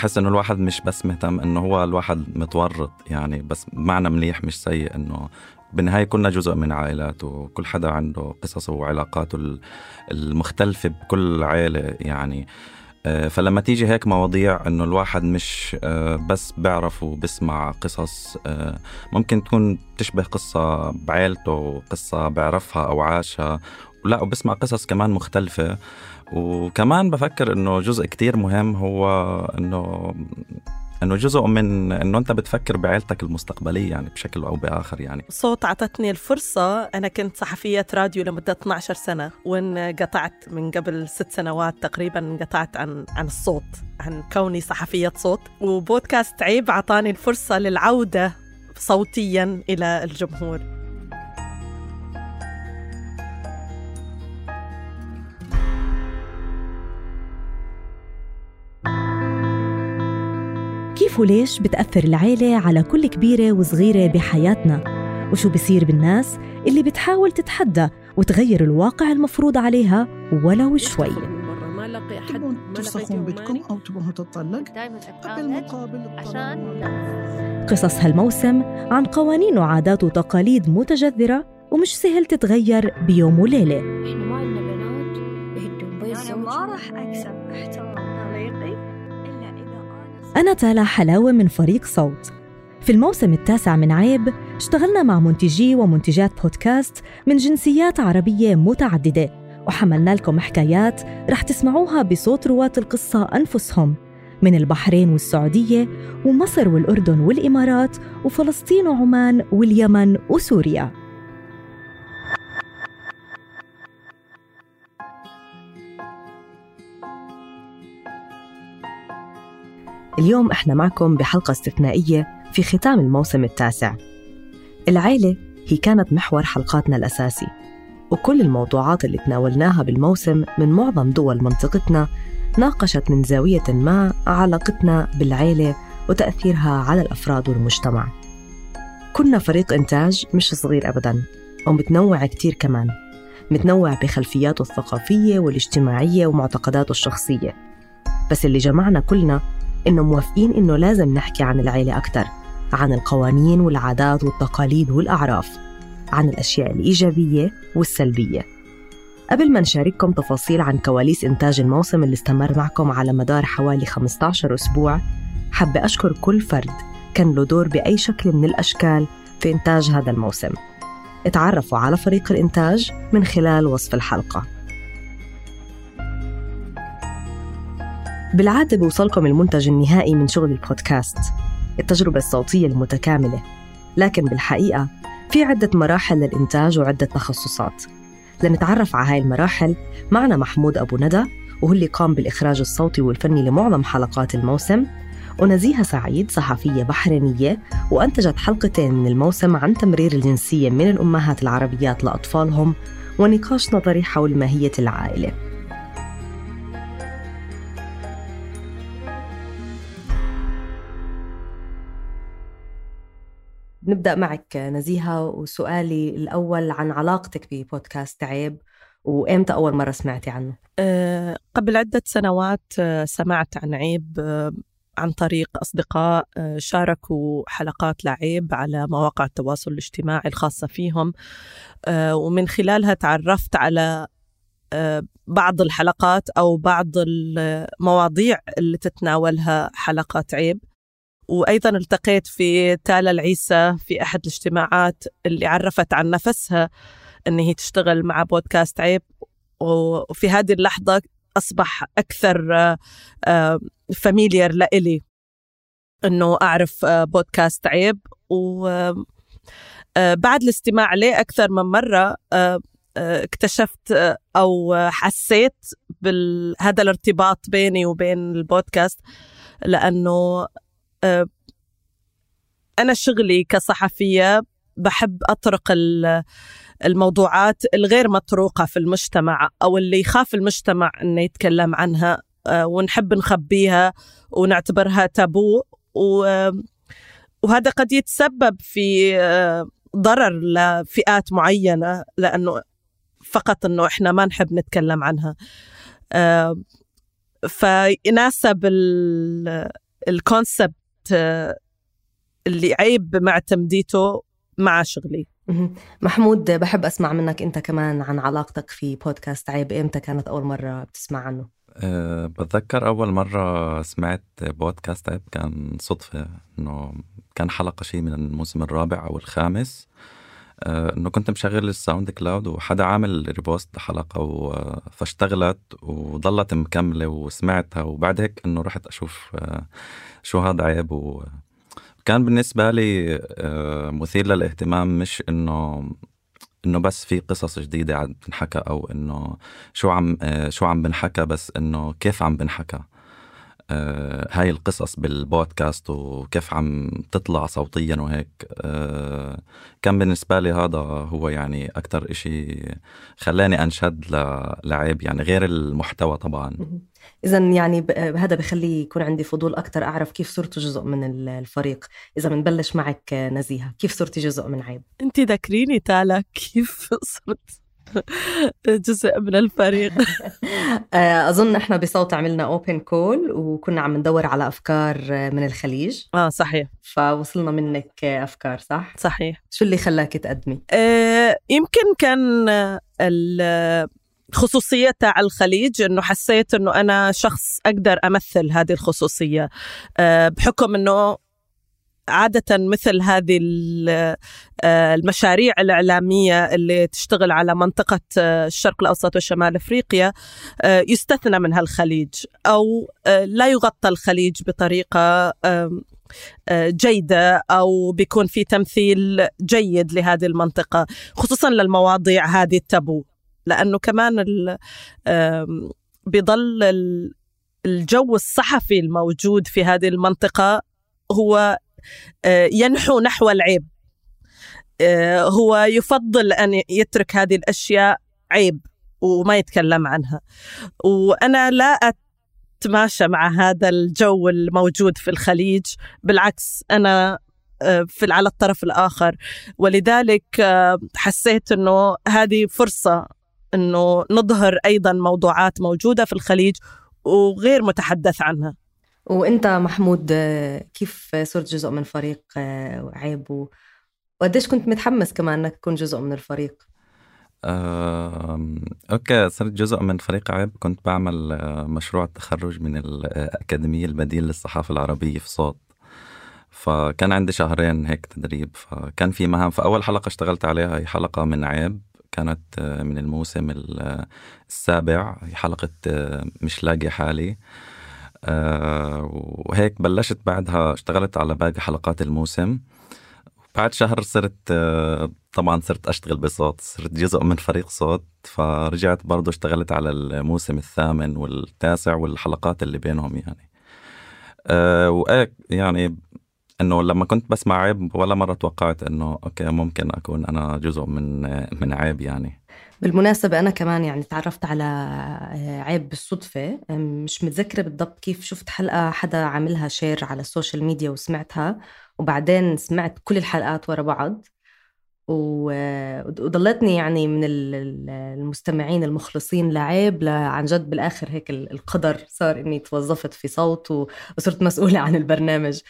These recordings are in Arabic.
بحس إنه الواحد مش بس مهتم إنه هو الواحد متورط يعني بس معنى مليح مش سيء إنه بالنهاية كنا جزء من عائلات وكل حدا عنده قصصه وعلاقاته المختلفة بكل عائلة يعني. آه، فلما تيجي هيك مواضيع إنه الواحد مش آه، بس بيعرف وبسمع قصص آه، ممكن تكون تشبه قصة بعائلته قصة بيعرفها أو عاشها لا وبسمع قصص كمان مختلفة. وكمان بفكر إنه جزء كتير مهم هو إنه إنه جزء من إنه أنت بتفكر بعيلتك المستقبلية يعني بشكل أو بآخر يعني. صوت اعطتني الفرصة. أنا كنت صحفية راديو لمدة 12 سنة وانقطعت من قبل ست سنوات تقريبا انقطعت عن عن الصوت عن كوني صحفية صوت. وبودكاست عيب اعطاني الفرصة للعودة صوتيا إلى الجمهور. كيف وليش بتأثر العيلة على كل كبيرة وصغيرة بحياتنا؟ وشو بصير بالناس اللي بتحاول تتحدى وتغير الواقع المفروض عليها ولو شوي؟ تبون تفسخون بيتكم أو تبون تطلق بالمقابل عشان قصص هالموسم عن قوانين وعادات وتقاليد متجذرة ومش سهل تتغير بيوم وليلة. إحنا ما عندنا بنات بيت ما راح أكسب أحترام. أنا تالا حلاوة من فريق صوت. في الموسم التاسع من عيب اشتغلنا مع منتجي ومنتجات بودكاست من جنسيات عربية متعددة وحملنا لكم حكايات رح تسمعوها بصوت رواة القصة أنفسهم من البحرين والسعودية ومصر والأردن والإمارات وفلسطين وعمان واليمن وسوريا. اليوم إحنا معكم بحلقة استثنائية في ختام الموسم التاسع. العيلة هي كانت محور حلقاتنا الأساسي، وكل الموضوعات اللي تناولناها بالموسم من معظم دول منطقتنا ناقشت من زاوية ما علاقتنا بالعيلة وتأثيرها على الأفراد والمجتمع. كنا فريق إنتاج مش صغير أبداً ومتنوع كتير كمان متنوع بخلفياته الثقافية والاجتماعية ومعتقداته الشخصية بس اللي جمعنا كلنا إنه موافقين إنه لازم نحكي عن العيلة أكثر عن القوانين والعادات والتقاليد والأعراف عن الأشياء الإيجابية والسلبية. قبل ما نشارككم تفاصيل عن كواليس إنتاج الموسم اللي استمر معكم على مدار حوالي 15 أسبوع حابة أشكر كل فرد كان له دور بأي شكل من الأشكال في إنتاج هذا الموسم. اتعرفوا على فريق الإنتاج من خلال وصف الحلقة. بالعادة بيوصلكم المنتج النهائي من شغل البودكاست التجربة الصوتية المتكاملة. لكن بالحقيقة في عدة مراحل للإنتاج وعدة تخصصات. لنتعرف على هاي المراحل معنا محمود أبو ندى وهو اللي قام بالإخراج الصوتي والفني لمعظم حلقات الموسم ونزيهة سعيد صحفية بحرينية وأنتجت حلقتين من الموسم عن تمرير الجنسية من الأمهات العربيات لأطفالهم ونقاش نظري حول ماهية العائلة. نبدأ معك نزيهة وسؤالي الأول عن علاقتك ببودكاست عيب وإمتى أول مرة سمعتي عنه؟ أه قبل عدة سنوات أه سمعت عن عيب أه عن طريق أصدقاء شاركوا حلقات لعيب على مواقع التواصل الاجتماعي الخاصة فيهم ومن خلالها تعرفت على بعض الحلقات أو بعض المواضيع اللي تتناولها حلقات عيب وأيضا التقيت في تالا العيسى في أحد الاجتماعات اللي عرفت عن نفسها أن هي تشتغل مع بودكاست عيب. وفي هذه اللحظة أصبح أكثر فاميليار لإلي أنه أعرف آه، بودكاست عيب. و آه، الاستماع له أكثر من مرة آه، اكتشفت أو حسيت بهذا الارتباط بيني وبين البودكاست لأنه آه، أنا شغلي كصحفية بحب أطرق الموضوعات الغير مطروقة في المجتمع أو اللي يخاف المجتمع أنه يتكلم عنها آه، ونحب نخبيها ونعتبرها تابو. وهذا قد يتسبب في آه، ضرر لفئات معينة لأنه فقط أنه إحنا ما نحب نتكلم عنها. فيناسب ال concept لعيب مع تمديته مع شغلي. محمود بحب أسمع منك أنت كمان عن علاقتك في بودكاست عيب. إمتى كانت أول مرة بتسمع عنه؟ أه بتذكر أول مرة سمعت بودكاست عيب كان صدفة إنه كان حلقة شيء من الموسم الرابع أو الخامس. أه إنه كنت مشغل الساوند كلاود وحدا عامل repost حلقة فاشتغلت وضلت مكملة وسمعتها وبعد هيك إنه رحت أشوف أه شو هذا عيب و كان بالنسبة لي آه، مثير للاهتمام مش إنه إنه بس في قصص جديدة عم تنحكى أو إنه شو عم آه، شو عم بنحكى بس إنه كيف عم بنحكى. آه، هاي القصص بالبودكاست وكيف عم تطلع صوتيا وهيك كان بالنسبة لي هذا هو يعني أكتر إشي خلاني أنشد لعيب يعني غير المحتوى طبعا. إذا يعني هذا بخلي يكون عندي فضول أكثر أعرف كيف صرت جزء من الفريق. إذا بنبلش معك نزيهة كيف صرتي جزء من عيب؟ أنت ذكريني تالا كيف صرت؟ جزء من الفريق. آه، أظن إحنا بصوت عملنا أوبن كول وكنا عم ندور على أفكار من الخليج. آه صحيح. فوصلنا منك أفكار صح؟ صحيح. شو اللي خلاك تقدمي؟ آه يمكن كان خصوصية على الخليج إنه حسيت إنه أنا شخص أقدر أمثل هذه الخصوصية. آه، بحكم إنه عادة مثل هذه آه، المشاريع الإعلامية اللي تشتغل على منطقة آه، الشرق الأوسط وشمال أفريقيا يستثنى منها الخليج أو لا يغطى الخليج بطريقة جيدة أو بيكون في تمثيل جيد لهذه المنطقة خصوصا للمواضيع هذه التابو. لأنه كمان بيضل الجو الصحفي الموجود في هذه المنطقة هو آه، ينحو نحو العيب. آه، هو يفضل أن يترك هذه الأشياء عيب وما يتكلم عنها. وأنا لا أتماشى مع هذا الجو الموجود في الخليج بالعكس أنا آه، في على الطرف الآخر. ولذلك حسيت إنه هذه فرصة إنه نظهر أيضا موضوعات موجودة في الخليج وغير متحدث عنها. وانت محمود كيف صرت جزء من فريق آه، عيب وقديش كنت متحمس كمان إنك تكون جزء من الفريق؟ أه، أوكي صرت جزء من فريق عيب. كنت بعمل آه، مشروع التخرج من الأكاديمية البديل للصحافة العربية في صوت. فكان عندي شهرين هيك تدريب. فكان في مهام. فأول حلقة اشتغلت عليها هي حلقة من عيب. كانت آه، من الموسم السابع. هي حلقة آه، مش لاقي حالي. آه، وهيك بلشت بعدها اشتغلت على باقي حلقات الموسم. بعد شهر صرت طبعا صرت أشتغل بصوت صرت جزء من فريق صوت. فرجعت برضه اشتغلت على الموسم الثامن والتاسع والحلقات اللي بينهم يعني. أه يعني إنه لما كنت بسمع عيب ولا مرة توقعت إنه أوكي ممكن أكون أنا جزء من من عيب يعني. بالمناسبة أنا كمان يعني تعرفت على عيب بالصدفة. مش متذكرة بالضبط كيف شفت حلقة حدا عاملها share على ال social media وسمعتها وبعدين سمعت كل الحلقات ورا بعض. وضلتني يعني من المستمعين المخلصين لعيب عن جد بالآخر هيك القدر صار إني توظفت في صوت وصرت مسؤولة عن البرنامج.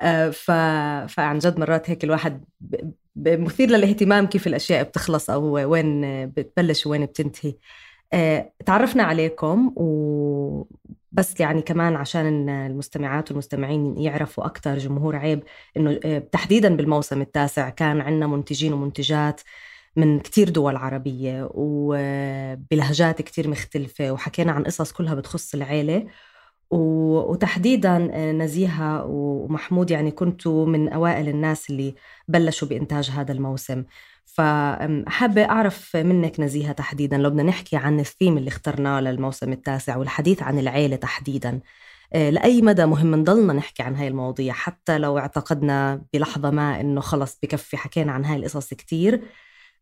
آه، فعن جد مرات هيك الواحد مثير للاهتمام كيف الأشياء بتخلص أو وين بتبلش وين بتنتهي. آه، تعرفنا عليكم و بس يعني كمان عشان المستمعات والمستمعين يعرفوا أكثر جمهور عيب إنه آه، تحديدا بالموسم التاسع كان عندنا منتجين ومنتجات من كتير دول عربية وبلهجات كتير مختلفة وحكينا عن قصص كلها بتخص العيلة وتحديدا آه، نزيهة ومحمود يعني كنتوا من أوائل الناس اللي بلشوا بإنتاج هذا الموسم. فحابة أعرف منك نزيهة تحديدا لو بدنا نحكي عن الثيم اللي اخترناه للموسم التاسع والحديث عن العيلة تحديدا آه، لأي مدى مهم نضلنا نحكي عن هاي المواضيع؟ حتى لو اعتقدنا بلحظة ما إنه خلص بكفي حكينا عن هاي القصص كتير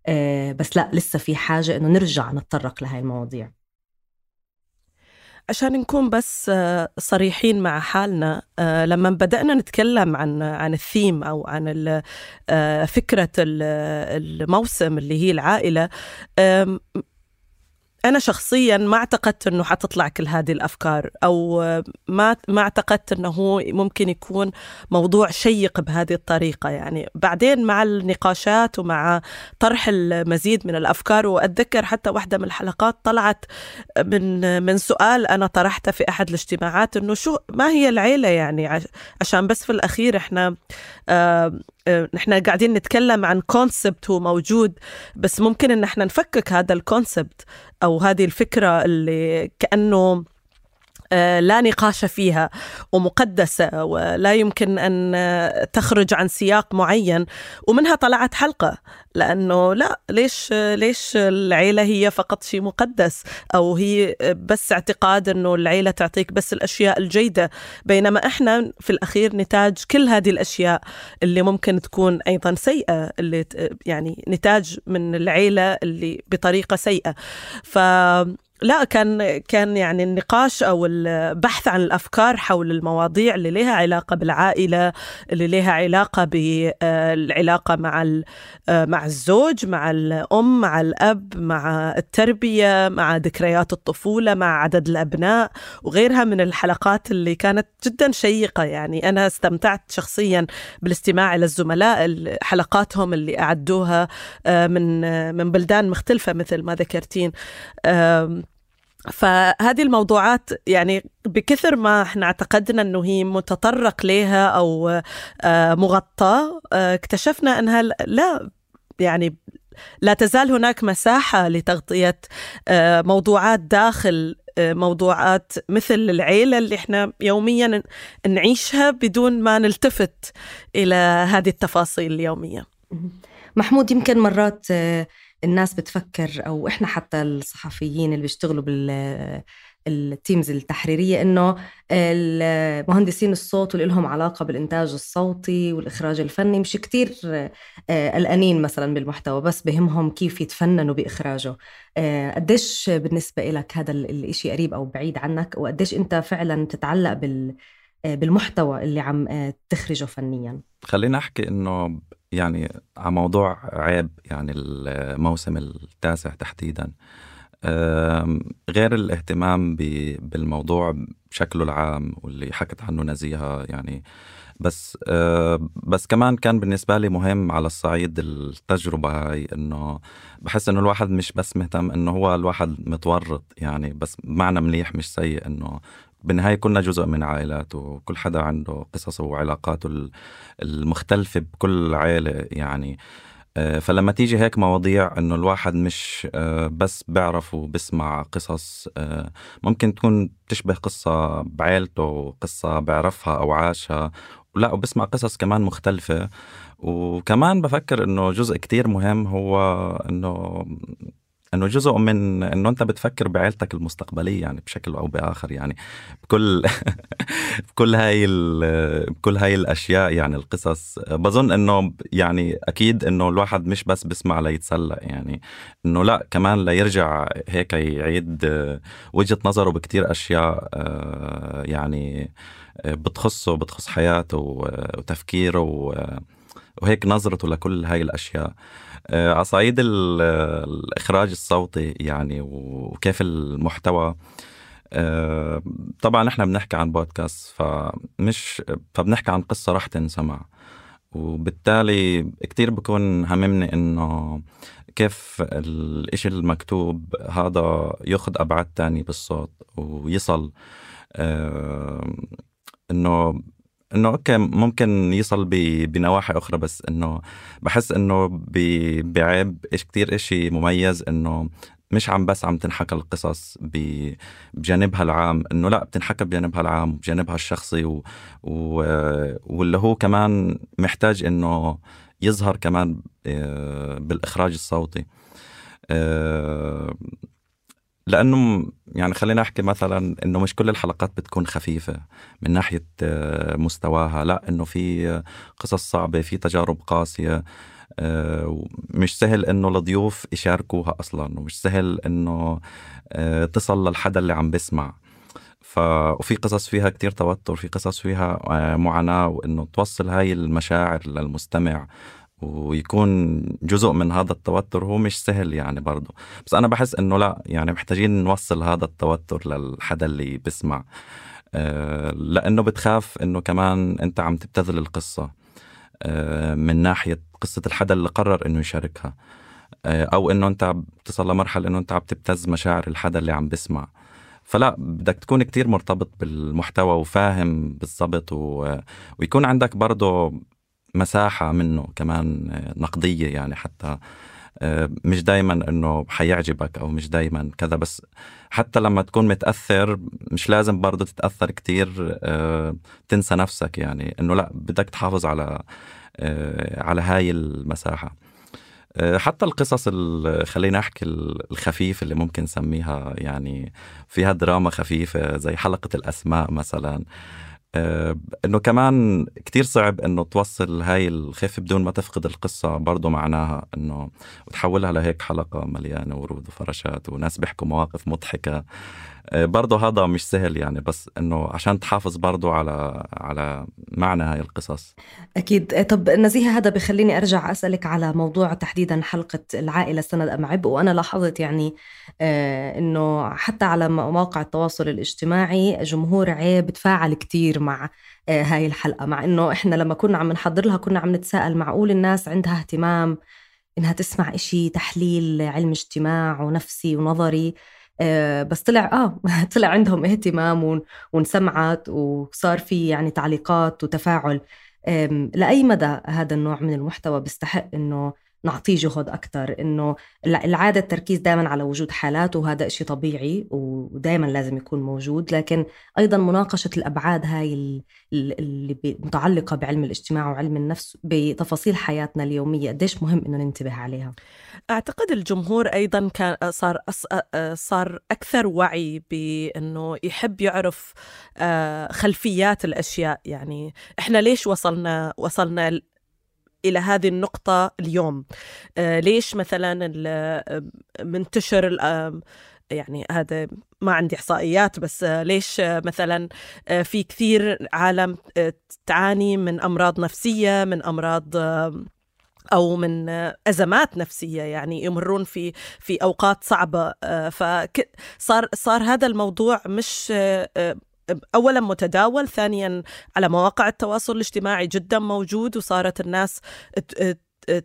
آه، بس لا لسه في حاجة إنه نرجع نتطرق لهاي المواضيع. عشان نكون بس آه، صريحين مع حالنا آه، لما بدأنا نتكلم عن عن الثيم أو عن آه، فكرة الموسم اللي هي العائلة أنا شخصيا ما اعتقدت إنه حتطلع كل هذه الأفكار أو ما ما اعتقدت إنه هو ممكن يكون موضوع شيق بهذه الطريقة. يعني بعدين مع النقاشات ومع طرح المزيد من الأفكار وأتذكر حتى واحدة من الحلقات طلعت من من سؤال أنا طرحته في أحد الاجتماعات إنه شو ما هي العيلة يعني؟ عشان بس في الأخير إحنا نحن قاعدين نتكلم عن كونسبت هو موجود بس ممكن إن إحنا نفكك هذا الكونسبت أو هذه الفكرة اللي كأنه آه، لا نقاش فيها ومقدسة ولا يمكن أن تخرج عن سياق معين. ومنها طلعت حلقة لأنه لا ليش ليش العيلة هي فقط شيء مقدس؟ أو هي بس اعتقاد أنه العيلة تعطيك بس الأشياء الجيدة. بينما إحنا في الأخير نتاج كل هذه الأشياء اللي ممكن تكون أيضا سيئة اللي يعني نتاج من العيلة اللي بطريقة سيئة. ف لا كان كان يعني النقاش أو البحث عن الأفكار حول المواضيع اللي لها علاقة بالعائلة اللي لها علاقة بالعلاقه مع مع الزوج مع الأم مع الأب مع التربية مع ذكريات الطفولة مع عدد الأبناء وغيرها من الحلقات اللي كانت جدا شيقة. يعني أنا استمتعت شخصيا بالاستماع إلى الزملاء حلقاتهم اللي أعدوها آه، من من بلدان مختلفة مثل ما ذكرتين. فهذه الموضوعات يعني بكثر ما إحنا اعتقدنا انه هي متطرق لها أو آه، مغطاة آه، اكتشفنا انها لا يعني لا تزال هناك مساحة لتغطية آه، موضوعات داخل موضوعات مثل العيلة اللي إحنا يوميا نعيشها بدون ما نلتفت إلى هذه التفاصيل اليومية. محمود يمكن مرات الناس بتفكر أو إحنا حتى الصحفيين اللي بيشتغلوا بال التيمز التحريرية إنه المهندسين الصوت واللي لهم علاقة بالإنتاج الصوتي والإخراج الفني مش كتير آه، قلقانين مثلا بالمحتوى بس بهمهم كيف يتفننوا بإخراجه. آه، قديش بالنسبة لك هذا الإشي قريب أو بعيد عنك؟ وقديش أنت فعلا تتعلق بال آه، بالمحتوى اللي عم تخرجه فنيا؟ خلينا أحكي إنه يعني على موضوع عيب يعني الموسم التاسع تحديدا. غير الاهتمام بالموضوع بشكله العام واللي حكت عنه نزيهة يعني. بس بس كمان كان بالنسبة لي مهم على الصعيد التجربة هاي إنه بحس إنه الواحد مش بس مهتم إنه هو الواحد متورط يعني بس معنى مليح مش سيء إنه بالنهاية كنا جزء من عائلات وكل حدا عنده قصصه وعلاقاته المختلفة بكل عائلة يعني. آه، فلما تيجي هيك مواضيع إنه الواحد مش آه، بس بيعرف وبسمع قصص آه، ممكن تكون تشبه قصة بعائلته قصة بيعرفها أو عاشها. لا وبسمع قصص كمان مختلفة. وكمان بفكر إنه جزء كتير مهم هو إنه إنه جزء من إنه أنت بتفكر بعائلتك المستقبلية يعني بشكل أو بآخر يعني بكل بكل هاي بكل هاي الأشياء يعني القصص. بظن إنه يعني أكيد إنه الواحد مش بس بسمع ليتسلى يعني إنه لا كمان ليرجع هيك يعيد وجهة نظره بكتير أشياء آه، يعني بتخصه بتخص حياته وتفكيره وهيك نظرته لكل هاي الأشياء. على صعيد الإخراج الصوتي يعني وكيف المحتوى. آه، طبعا إحنا بنحكي عن بودكاست فمش فبنحكي عن قصة رح تنسمع. وبالتالي كتير بكون هممني إنه كيف الإشي المكتوب هذا يأخذ أبعاد تانية بالصوت ويصل. آه، إنه إنه أوكي ممكن يصل بنواحي أخرى بس إنه بحس إنه بعيب إيش كتير إشي مميز إنه مش عم بس عم تنحكى القصص بجانبها العام. إنه لا بتنحكى بجانبها العام بجانبها الشخصي و... و... واللي هو كمان محتاج إنه يظهر كمان آه، بالإخراج الصوتي. آه، لأنه يعني خلينا أحكي مثلا إنه مش كل الحلقات بتكون خفيفة من ناحية آه، مستواها لا إنه في قصص صعبة في تجارب قاسية آه، مش سهل إنه الضيوف يشاركوها أصلا ومش سهل إنه آه، تصل للحدا اللي عم بسمع. ف وفي قصص فيها كتير توتر في قصص فيها معاناة وإنه توصل هاي المشاعر للمستمع. ويكون جزء من هذا التوتر هو مش سهل يعني برضه. بس أنا بحس إنه لا يعني محتاجين نوصل هذا التوتر للحدا اللي بيسمع آه، لأنه بتخاف إنه كمان أنت عم تبتذل القصة. آه، من ناحية قصة الحدا اللي قرر إنه يشاركها. آه، أو إنه أنت بتصل لمرحلة إنه أنت عم تبتز مشاعر الحدا اللي عم بسمع. فلا بدك تكون كتير مرتبط بالمحتوى وفاهم بالضبط و... ويكون عندك برضه مساحة منه كمان نقدية يعني حتى آه، مش دايما إنه حيعجبك أو مش دايما كذا بس حتى لما تكون متأثر مش لازم برضه تتأثر كتير آه، تنسى نفسك يعني إنه لا بدك تحافظ على آه، على هاي المساحة. حتى القصص خلينا أحكي الخفيف اللي ممكن نسميها يعني فيها دراما خفيفة زي حلقة الأسماء مثلا. آه، إنه كمان كتير صعب إنه توصل هاي الخفة بدون ما تفقد القصة برضه معناها إنه وتحولها لهيك حلقة مليانة ورود وفراشات وناس بيحكوا مواقف مضحكة. آه، برضه هذا مش سهل يعني بس إنه عشان تحافظ برضه على على معنى هاي القصص. أكيد. آه، طب نزيهة هذا بخليني أرجع أسألك على موضوع تحديدا حلقة العائلة سند أم عبء وأنا لاحظت يعني آه إنه حتى على مواقع التواصل الاجتماعي جمهور عيب تفاعل كثير مع آه هاي الحلقة. مع إنه إحنا لما كنا عم نحضر لها كنا عم نتساءل معقول الناس عندها اهتمام إنها تسمع إشي تحليل علم اجتماع ونفسي ونظري. آه، بس طلع آه طلع عندهم اهتمام وانسمعت وصار في يعني تعليقات وتفاعل. لأي مدى هذا النوع من المحتوى بيستحق إنه نعطيه جهد أكثر إنه العادة التركيز دائما على وجود حالات وهذا إشي طبيعي ودائما لازم يكون موجود لكن أيضا مناقشة الأبعاد هاي اللي متعلقة بعلم الاجتماع وعلم النفس بتفاصيل حياتنا اليومية قديش مهم إنه ننتبه عليها؟ أعتقد الجمهور أيضا كان صار صار أكثر وعي بأنه يحب يعرف خلفيات الأشياء يعني إحنا ليش وصلنا وصلنا إلى هذه النقطة اليوم. آه ليش مثلا منتشر يعني هذا ما عندي إحصائيات بس ليش مثلا في كثير عالم تعاني من أمراض نفسية من أمراض أو من أزمات نفسية يعني يمرون في في أوقات صعبة. فصار صار هذا الموضوع مش اولا متداول ثانيا على مواقع التواصل الاجتماعي جدا موجود وصارت الناس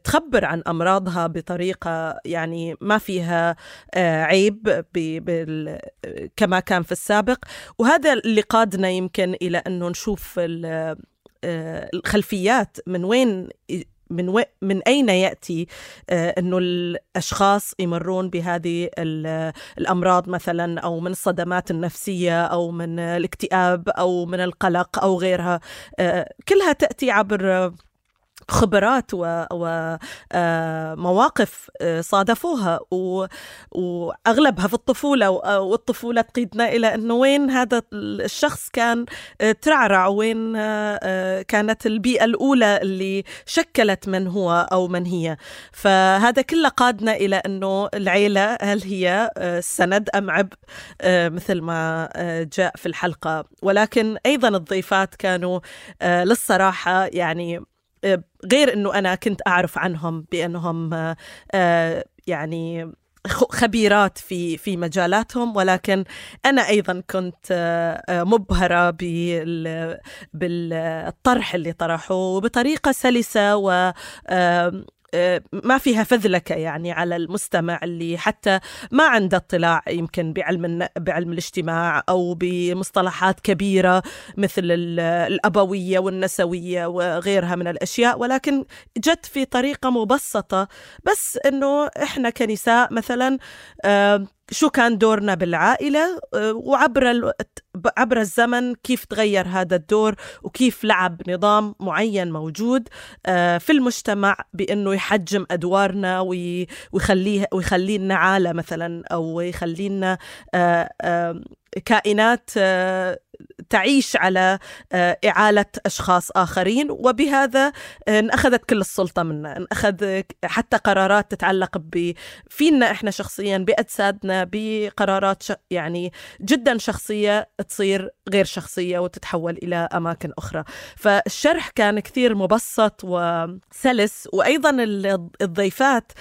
تخبر عن أمراضها بطريقة يعني ما فيها آه، عيب كما كان في السابق. وهذا اللي قادنا يمكن إلى انه نشوف آه، الخلفيات من وين من و... من أين يأتي آه إنه الأشخاص يمرون بهذه الأمراض مثلا أو من الصدمات النفسية أو من الاكتئاب أو من القلق أو غيرها؟ آه كلها تأتي عبر خبرات ومواقف آه، آه، صادفوها. وأغلبها في الطفولة والطفولة تقيدنا إلى إنه وين هذا الشخص كان آه، ترعرع وين كانت البيئة الأولى اللي شكلت من هو أو من هي. فهذا كله قادنا إلى إنه العيلة هل هي سند أم عبء مثل ما جاء في الحلقة. ولكن أيضا الضيفات كانوا للصراحة يعني غير إنه أنا كنت أعرف عنهم بأنهم آه، يعني خبيرات في في مجالاتهم ولكن أنا أيضا كنت آه، مبهرة بالطرح اللي طرحوه بطريقه سلسة و آه، ما فيها فذلكة يعني على المستمع اللي حتى ما عنده اطلاع يمكن بعلم بعلم الاجتماع أو بمصطلحات كبيرة مثل الأبوية والنسوية وغيرها من الأشياء ولكن جت في طريقة مبسطة. بس إنه إحنا كنساء مثلا آه، شو كان دورنا بالعائلة آه، وعبر عبر الزمن كيف تغير هذا الدور وكيف لعب نظام معين موجود آه، في المجتمع بأنه يحجم أدوارنا ويخليه ويخلينا عالة مثلا أو يخلينا آه، كائنات تعيش على إعالة أشخاص آخرين وبهذا انأخذت كل السلطة منا انأخذ حتى قرارات تتعلق فينا إحنا شخصيا بأجسادنا بقرارات يعني جدا شخصية تصير غير شخصية وتتحول إلى أماكن أخرى. فالشرح كان كثير مبسط وسلس وأيضا الضيفات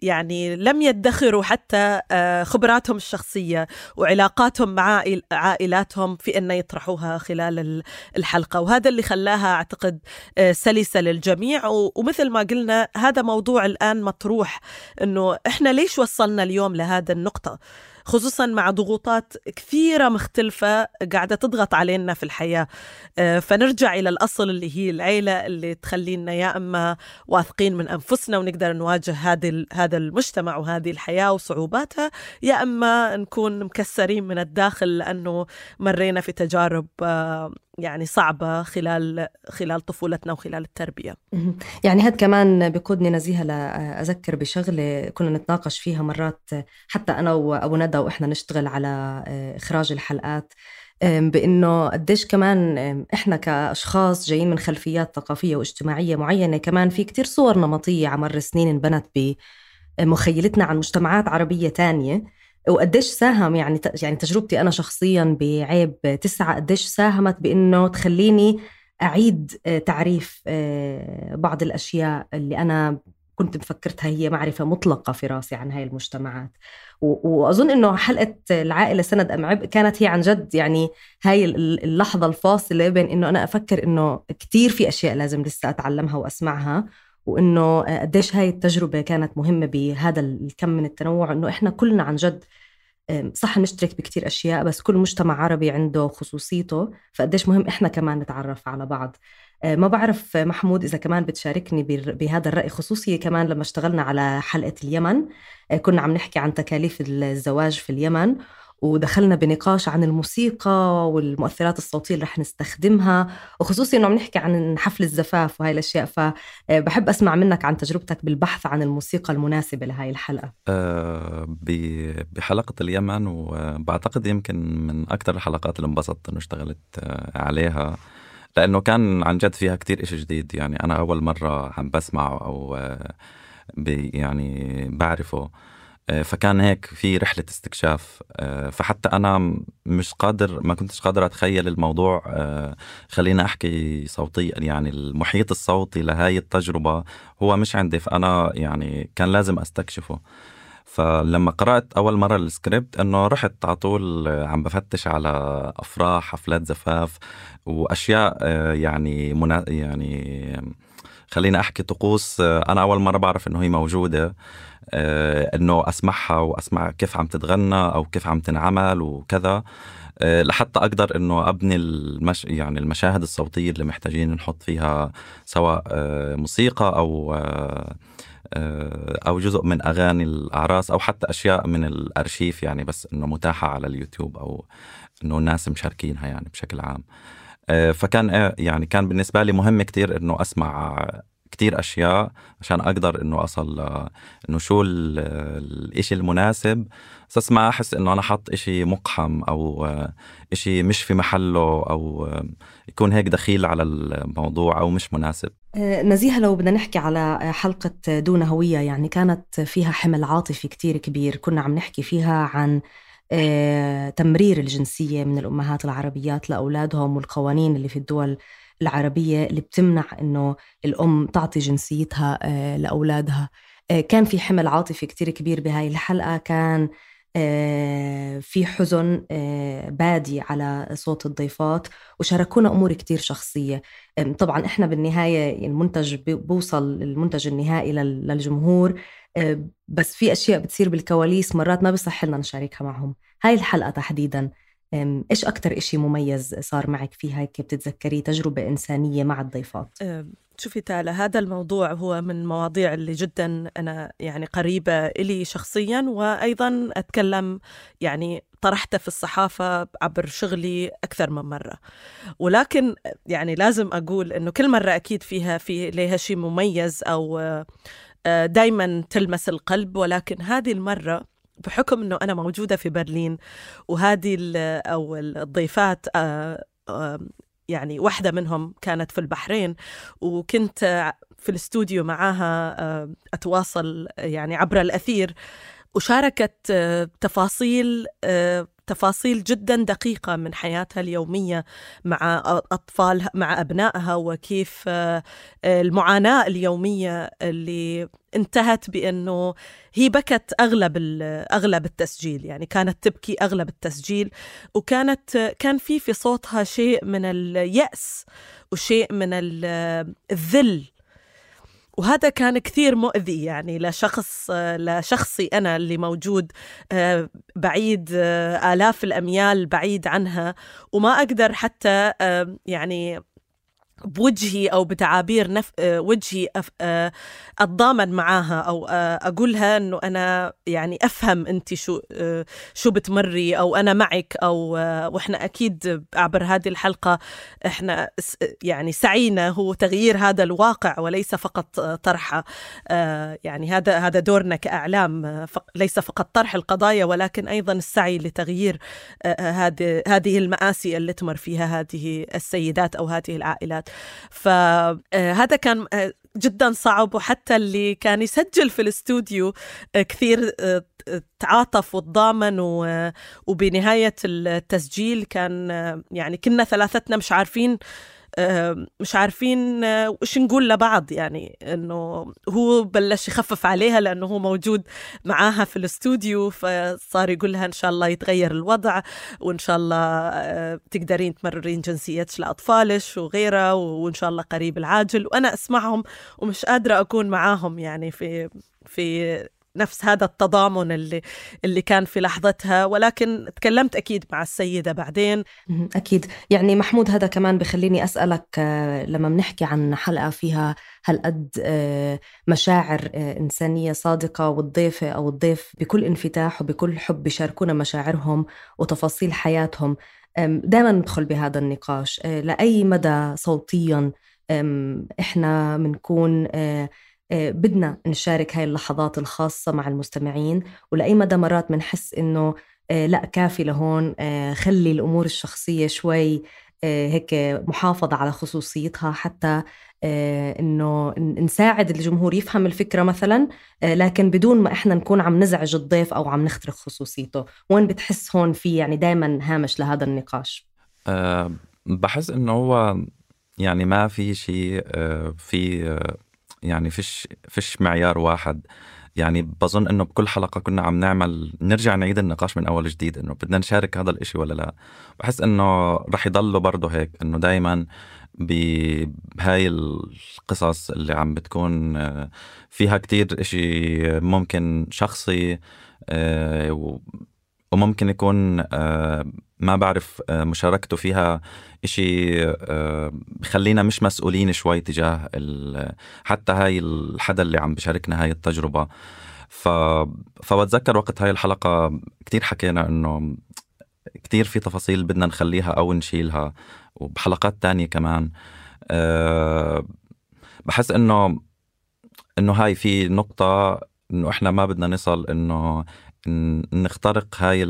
يعني لم يدخروا حتى آه، خبراتهم الشخصية وعلاقاتهم مع عائلاتهم في أن يطرحوها خلال الحلقة. وهذا اللي خلاها أعتقد آه، سلسة للجميع. ومثل ما قلنا هذا موضوع الآن مطروح أنه إحنا ليش وصلنا اليوم لهذا النقطة؟ خصوصا مع ضغوطات كثيرة مختلفة قاعدة تضغط علينا في الحياة. آه، فنرجع إلى الأصل اللي هي العيلة اللي تخلينا يا أما واثقين من أنفسنا ونقدر نواجه هذه هذا المجتمع وهذه الحياة وصعوباتها يا أما نكون مكسرين من الداخل لأنه مرينا في تجارب آه، يعني صعبة خلال خلال طفولتنا وخلال التربية. يعني هذا كمان بقودني نزيهة لأذكر بشغلة كنا نتناقش فيها مرات حتى أنا وأبو ندى وإحنا نشتغل على آه، إخراج الحلقات. بإنه قديش كمان إحنا كأشخاص جايين من خلفيات ثقافية واجتماعية معينة كمان في كتير صور نمطية على مر السنين انبنت بمخيلتنا عن مجتمعات عربية تانية. وقديش ساهم يعني يعني تجربتي أنا شخصيا بعيب تسعة قديش ساهمت بإنه تخليني أعيد آه، تعريف آه، بعض الأشياء اللي أنا كنت مفكرتها هي معرفة مطلقة في راسي عن هاي المجتمعات. وأظن إنه حلقة العائلة سند أم عبء كانت هي عن جد يعني هاي اللحظة الفاصلة بين إنه أنا أفكر إنه كثير في أشياء لازم لسه أتعلمها وأسمعها وإنه قديش هاي التجربة كانت مهمة بهذا الكم من التنوع إنه إحنا كلنا عن جد صح نشترك بكتير أشياء بس كل مجتمع عربي عنده خصوصيته فقديش مهم إحنا كمان نتعرف على بعض. آه، ما بعرف محمود إذا كمان بتشاركني بهذا الرأي خصوصي كمان لما اشتغلنا على حلقة اليمن آه، كنا عم نحكي عن تكاليف الزواج في اليمن ودخلنا بنقاش عن الموسيقى والمؤثرات الصوتية اللي رح نستخدمها وخصوصي إنه عم نحكي عن حفل الزفاف وهي الأشياء فبحب أسمع منك عن تجربتك بالبحث عن الموسيقى المناسبة لهي الحلقة. أه بحلقة اليمن وبعتقد يمكن من أكثر الحلقات اللي انبسطت إنه اشتغلت آه، عليها. لأنه كان عن جد فيها كتير إشي جديد. يعني أنا أول مرة عم بسمعه أو آه، يعني بعرفه. آه، فكان هيك في رحلة استكشاف. آه، فحتى أنا مش قادر ما كنتش قادر أتخيل الموضوع. خلينا أحكي صوتيا يعني المحيط الصوتي لهاي التجربة هو مش عندي. فأنا يعني كان لازم أستكشفه. فلما قرأت أول مرة السكريبت إنه رحت على طول عم بفتش على أفراح حفلات زفاف وأشياء يعني منا يعني خلينا أحكي طقوس أنا أول مرة بعرف إنه هي موجودة آه، إنه أسمعها وأسمع كيف عم تتغنى أو كيف عم تنعمل وكذا آه، لحتى أقدر إنه أبني المش يعني المشاهد الصوتية اللي محتاجين نحط فيها سواء آه، موسيقى أو أو جزء من أغاني الأعراس أو حتى أشياء من الأرشيف يعني بس إنه متاحة على اليوتيوب أو إنه الناس مشاركينها يعني بشكل عام. فكان يعني كان بالنسبة لي مهم كتير إنه أسمع كتير أشياء عشان أقدر إنه أصل إنه شو الإشي المناسب بس ما أحس إنه أنا حط إشي مقحم أو إشي مش في محله أو يكون هيك دخيل على الموضوع أو مش مناسب. آه، نزيهة لو بدنا نحكي على حلقة دون هوية يعني كانت فيها حمل عاطفي كتير كبير كنا عم نحكي فيها عن آه، تمرير الجنسية من الأمهات العربيات لأولادهم والقوانين اللي في الدول العربية اللي بتمنع إنه الأم تعطي جنسيتها آه، لأولادها. آه، كان في حمل عاطفي كتير كبير بهاي الحلقة كان آه، في حزن بادي على صوت الضيفات وشاركونا أمور كتير شخصية. طبعا إحنا بالنهاية المنتج بوصل المنتج النهائي للجمهور بس في أشياء بتصير بالكواليس مرات ما بصح لنا نشاركها معهم. هاي الحلقة تحديداً. إيش أكتر إشي مميز صار معك فيها هيك بتتذكري تجربة إنسانية مع الضيفات؟ شوفي تالا هذا الموضوع هو من المواضيع اللي جدا أنا يعني قريبة إلي شخصيا وأيضا أتكلم يعني طرحته في الصحافة عبر شغلي أكثر من مرة. ولكن يعني لازم أقول أنه كل مرة أكيد فيها في لها شيء مميز أو آه، دايما تلمس القلب ولكن هذه المرة بحكم إنه أنا موجودة في برلين وهذه أو الضيفات يعني واحدة منهم كانت في البحرين وكنت في الاستوديو معاها أتواصل يعني عبر الأثير وشاركت تفاصيل تفاصيل جدا دقيقة من حياتها اليومية مع أطفالها مع أبنائها وكيف آه، المعاناة اليومية اللي انتهت بأنه هي بكت أغلب أغلب التسجيل. يعني كانت تبكي أغلب التسجيل وكانت كان في في صوتها شيء من اليأس وشيء من الذل وهذا كان كثير مؤذي يعني لشخص لشخصي أنا اللي موجود آه، بعيد آه، آلاف الأميال بعيد عنها وما أقدر حتى يعني بوجهي أو بتعابير نف... آه، وجهي أف... آه، أتضامن معاها أو آه، أقولها إنه أنا يعني أفهم انت شو شو بتمري أو أنا معك أو وإحنا أكيد عبر هذه الحلقة إحنا يعني سعينا هو تغيير هذا الواقع وليس فقط طرحه يعني هذا هذا دورنا كأعلام ليس فقط طرح القضايا ولكن أيضا السعي لتغيير هذه هذه المآسي اللي تمر فيها هذه السيدات أو هذه العائلات. فهذا كان آه، جدا صعب وحتى اللي كان يسجل في الاستوديو آه، كثير آه، تعاطف وتضامن وبنهاية التسجيل كان يعني كنا ثلاثتنا مش عارفين مش عارفين وش نقول لبعض يعني إنه هو بلش يخفف عليها لأنه هو موجود معاها في الاستوديو فصار يقول لها إن شاء الله يتغير الوضع وإن شاء الله تقدرين تمررين جنسيتش لأطفالش وغيرها وإن شاء الله قريب العاجل وأنا أسمعهم ومش قادرة أكون معاهم يعني في في نفس هذا التضامن اللي اللي كان في لحظتها ولكن تكلمت أكيد مع السيدة بعدين. أكيد. يعني محمود هذا كمان بخليني أسألك آه، لما بنحكي عن حلقة فيها هالقد آه، مشاعر آه، إنسانية صادقة والضيفة أو الضيف بكل انفتاح وبكل حب بيشاركونا مشاعرهم وتفاصيل حياتهم دائما ندخل بهذا النقاش. لأي مدى صوتيا إحنا بنكون بدنا نشارك هاي اللحظات الخاصة مع المستمعين ولأي مدى مرات بنحس إنه آه، لأ كافي لهون آه، خلي الأمور الشخصية شوي هيك محافظة على خصوصيتها حتى إنه نساعد الجمهور يفهم الفكرة مثلا لكن بدون ما إحنا نكون عم نزعج الضيف أو عم نخترق خصوصيته. وين بتحس هون في يعني دائما هامش لهذا النقاش؟ أه بحس إنه هو يعني ما في شيء في يعني فيش فيش معيار واحد. يعني بظن إنه بكل حلقة كنا عم نعمل نرجع نعيد النقاش من أول جديد إنه بدنا نشارك هذا الإشي ولا لا. بحس إنه رح يضلوا برضه هيك إنه دائما بهاي القصص اللي عم بتكون فيها كتير إشي ممكن شخصي آه، وممكن يكون آه، ما بعرف آه، مشاركته فيها إشي آه، بخلينا مش مسؤولين شوي تجاه حتى هاي الحدا اللي عم بشاركنا هاي التجربة. ف... فبتذكر وقت هاي الحلقة كتير حكينا إنه كتير في تفاصيل بدنا نخليها أو نشيلها وبحلقات تانية كمان. أه بحس إنه إنه هاي في نقطة إنه إحنا ما بدنا نصل إنه نخترق هاي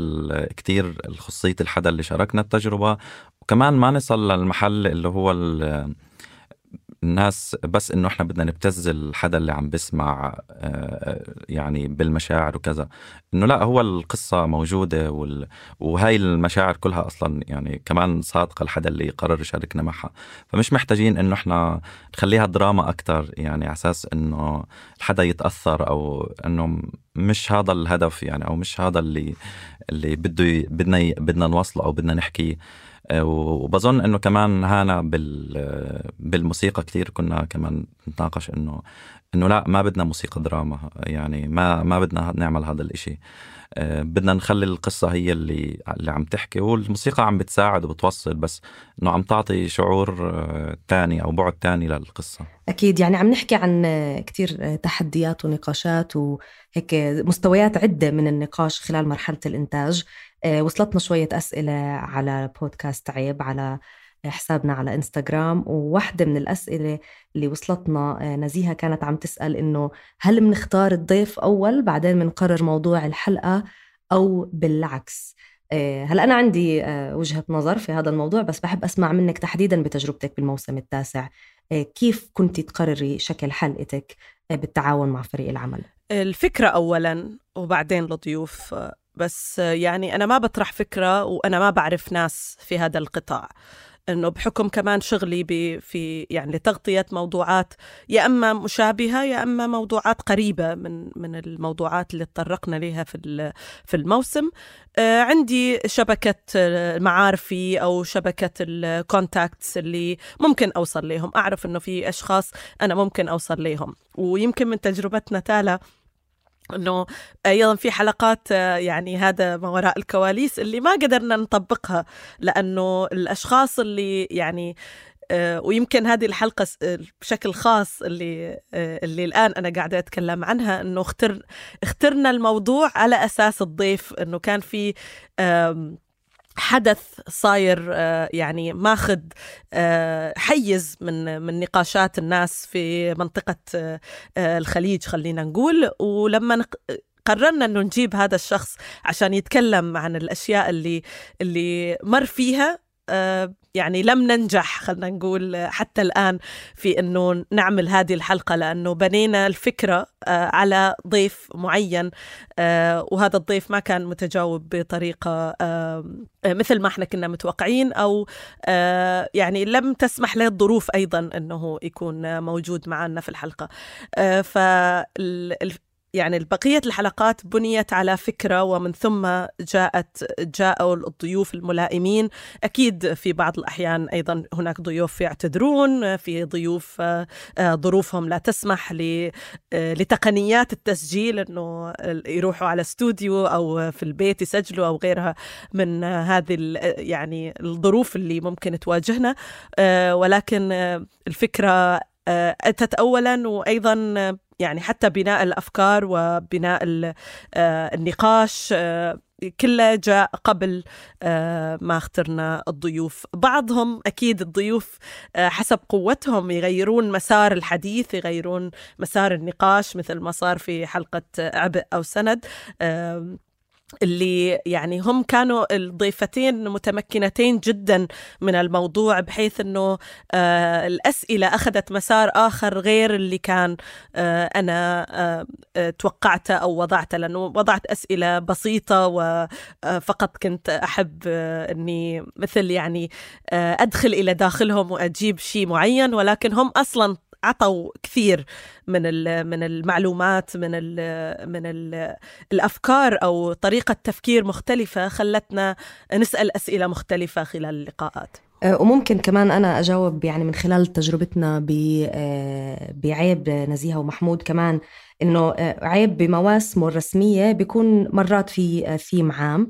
كتير خصوصية الحدا اللي شاركنا التجربة. وكمان ما نصل للمحل اللي هو الناس بس إنه إحنا بدنا نبتز الحدا اللي عم بسمع آه، يعني بالمشاعر وكذا. إنه لا هو القصة موجودة وال... وهاي المشاعر كلها أصلا يعني كمان صادقة الحدا اللي قرر يشاركنا معها. فمش محتاجين إنه إحنا نخليها دراما أكثر يعني على أساس إنه الحدا يتأثر أو إنه مش هذا الهدف يعني أو مش هذا اللي اللي بده بدنا بدنا نوصله أو بدنا نحكيه. وبظن إنه كمان هانا بالموسيقى كثير كنا كمان نتناقش إنه إنه لا ما بدنا موسيقى دراما يعني ما ما بدنا نعمل هذا الإشي. آه، بدنا نخلي القصة هي اللي اللي عم تحكي والموسيقى عم بتساعد وبتوصل بس إنه عم تعطي شعور تاني أو بعد تاني للقصة. أكيد يعني عم نحكي عن كتير تحديات ونقاشات وهيك مستويات عدة من النقاش خلال مرحلة الإنتاج. آه، وصلتنا شوية أسئلة على بودكاست عيب على حسابنا على إنستغرام وواحدة من الأسئلة اللي وصلتنا آه، نزيهة كانت عم تسأل إنه هل بنختار الضيف أول بعدين بنقرر موضوع الحلقة أو بالعكس آه، هلا أنا عندي آه، وجهة نظر في هذا الموضوع بس بحب أسمع منك تحديدا بتجربتك بالموسم التاسع كيف كنت تقرري شكل حلقتك بالتعاون مع فريق العمل؟ الفكرة أولا وبعدين الضيوف بس يعني أنا ما بطرح فكرة وأنا ما بعرف ناس في هذا القطاع. إنه بحكم كمان شغلي في يعني لتغطية موضوعات يا أما مشابهة يا أما موضوعات قريبة من من الموضوعات اللي تطرقنا لها في في الموسم. آه، عندي شبكة معارفي أو شبكة الكونتاكتس اللي ممكن أوصل لهم أعرف إنه في أشخاص أنا ممكن أوصل لهم ويمكن من تجربتنا تالا إنه أيضا في حلقات يعني هذا ما وراء الكواليس اللي ما قدرنا نطبقها لأنه الأشخاص اللي يعني آه، ويمكن هذه الحلقة بشكل خاص اللي آه، اللي الآن أنا قاعدة أتكلم عنها إنه اختر اخترنا الموضوع على أساس الضيف إنه كان في حدث صاير آه، يعني ماخذ آه، حيز من من نقاشات الناس في منطقة آه، الخليج خلينا نقول. ولما قررنا إنه نجيب هذا الشخص عشان يتكلم عن الأشياء اللي اللي مر فيها يعني لم ننجح خلينا نقول حتى الآن في أنه نعمل هذه الحلقة لأنه بنينا الفكرة آه، على ضيف معين آه، وهذا الضيف ما كان متجاوب بطريقة آه، مثل ما إحنا كنا متوقعين أو يعني لم تسمح له الظروف أيضا أنه يكون موجود معنا في الحلقة. يعني بقية الحلقات بنيت على فكرة ومن ثم جاءت جاءوا الضيوف الملائمين. أكيد في بعض الأحيان أيضا هناك ضيوف يعتذرون في ضيوف آه، ظروفهم لا تسمح آه، لتقنيات التسجيل أنه يروحوا على استوديو أو في البيت يسجلوا أو غيرها من هذه يعني الظروف اللي ممكن تواجهنا. آه، ولكن الفكرة أتت أولا وأيضا يعني حتى بناء الأفكار وبناء آه، النقاش آه، كله جاء قبل آه، ما اخترنا الضيوف. بعضهم أكيد الضيوف حسب قوتهم يغيرون مسار الحديث يغيرون مسار النقاش مثل ما صار في حلقة عبء أو سند. اللي يعني هم كانوا الضيفتين متمكنتين جدا من الموضوع بحيث إنه آه الأسئلة أخذت مسار آخر غير اللي كان آه أنا آه, آه، توقعته أو وضعته لأنه وضعت أسئلة بسيطة وفقط آه، كنت أحب آه إني مثل يعني أدخل إلى داخلهم وأجيب شيء معين ولكن هم أصلا عطوا كثير من من المعلومات من ال من ال الأفكار أو طريقة تفكير مختلفة خلتنا نسأل أسئلة مختلفة خلال اللقاءات. أه، وممكن كمان أنا أجاوب يعني من خلال تجربتنا أه، بعيب نزيهة ومحمود كمان إنه أه، عيب بمواسمه الرسمية بيكون مرات في ثيم عام